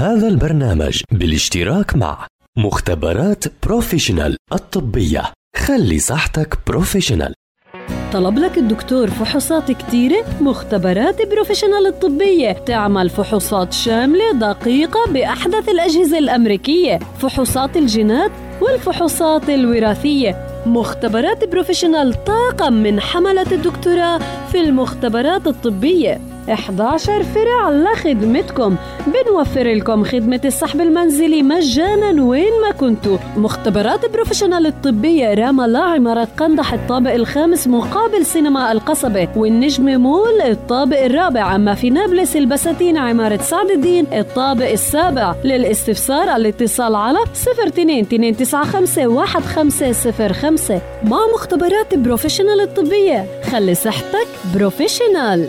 هذا البرنامج بالاشتراك مع مختبرات Professional الطبية. خلي صحتك professional. طلب لك الدكتور فحوصات كتيرة؟ مختبرات Professional الطبية. تعمل فحوصات شاملة دقيقة بأحدث الأجهزة الأمريكية. فحوصات الجينات والفحوصات الوراثية. مختبرات Professional طاقم من حملة الدكتوراه في المختبرات الطبية. 11 فرع لخدمتكم بنوفر لكم خدمة السحب المنزلي مجانا وين ما كنتوا. مختبرات Professional الطبية رام الله عمارة قندح الطابق الخامس مقابل سينما القصبة. والنجم مول الطابق الرابع. أما في نابلس البساتين عمارة سعد الدين الطابق السابع. للاستفسار الاتصال على 02 295 1505 مع مختبرات Professional الطبية خلي صحتك بروفيشنال.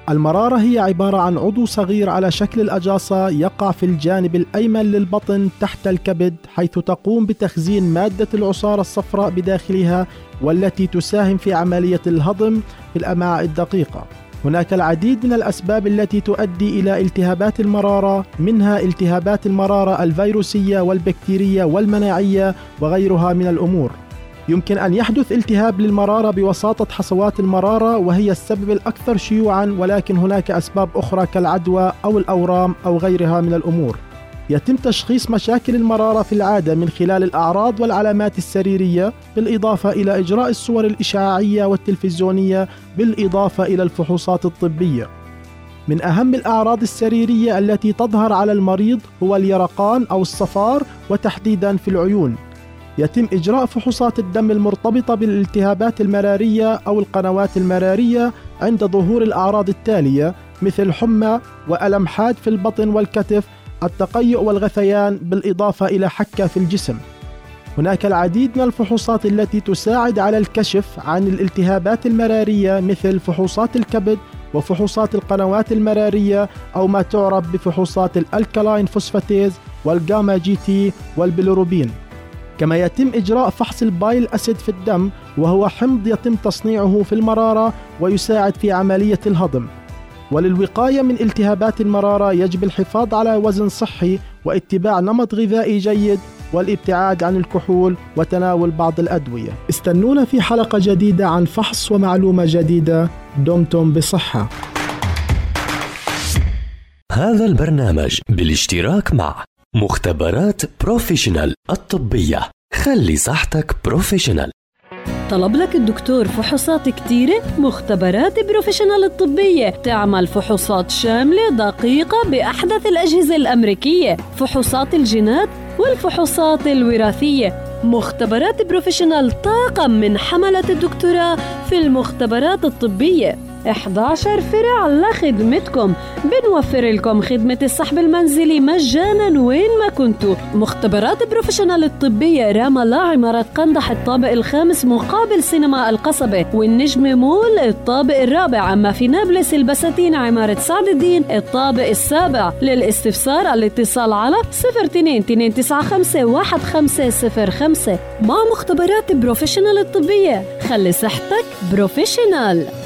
المرارة هي عبارة عن عضو صغير على شكل الأجاصة يقع في الجانب الأيمن للبطن تحت الكبد حيث تقوم بتخزين مادة العصارة الصفراء بداخلها والتي تساهم في عملية الهضم في الأمعاء الدقيقة. هناك العديد من الأسباب التي تؤدي إلى التهابات المرارة منها التهابات المرارة الفيروسية والبكتيرية والمناعية وغيرها من الأمور. يمكن أن يحدث التهاب للمرارة بوساطة حصوات المرارة وهي السبب الأكثر شيوعا ولكن هناك أسباب أخرى كالعدوى أو الأورام أو غيرها من الأمور. يتم تشخيص مشاكل المرارة في العادة من خلال الأعراض والعلامات السريرية بالإضافة إلى إجراء الصور الإشعاعية والتلفزيونية بالإضافة إلى الفحوصات الطبية. من أهم الأعراض السريرية التي تظهر على المريض هو اليرقان أو الصفار وتحديدا في العيون. يتم إجراء فحوصات الدم المرتبطة بالالتهابات المرارية أو القنوات المرارية عند ظهور الأعراض التالية مثل حمى وألم حاد في البطن والكتف التقيؤ والغثيان بالإضافة إلى حكة في الجسم. هناك العديد من الفحوصات التي تساعد على الكشف عن الالتهابات المرارية مثل فحوصات الكبد وفحوصات القنوات المرارية أو ما تعرف بفحوصات ال alkaline phosphatase وال gamma GT وال bilirubin. كما يتم إجراء فحص ال bile acid في الدم وهو حمض يتم تصنيعه في المرارة ويساعد في عملية الهضم. وللوقاية من التهابات المرارة يجب الحفاظ على وزن صحي واتباع نمط غذائي جيد والابتعاد عن الكحول وتناول بعض الأدوية. استنونا في حلقة جديدة عن فحص ومعلومة جديدة. دمتم بصحة. هذا البرنامج بالاشتراك مع مختبرات Professional الطبية. خلي صحتك professional. طلب لك الدكتور فحوصات كتيرة مختبرات Professional الطبية. تعمل فحوصات شاملة دقيقة بأحدث الأجهزة الأمريكية. فحوصات الجينات والفحوصات الوراثية. مختبرات Professional طاقم من حملة الدكتوراه في المختبرات الطبية. 11 فرع لخدمتكم. بنوفر لكم خدمة السحب المنزلي مجانا وين ما كنتوا. مختبرات Professional الطبية رام الله عمارة قندح الطابق الخامس مقابل سينما القصبة. والنجم مول الطابق الرابع. أما في نابلس البساتين عمارة سعد الدين الطابق السابع. للاستفسار الاتصال على 02 295 1505 مع مختبرات Professional الطبية. خلي صحتك بروفيشنال.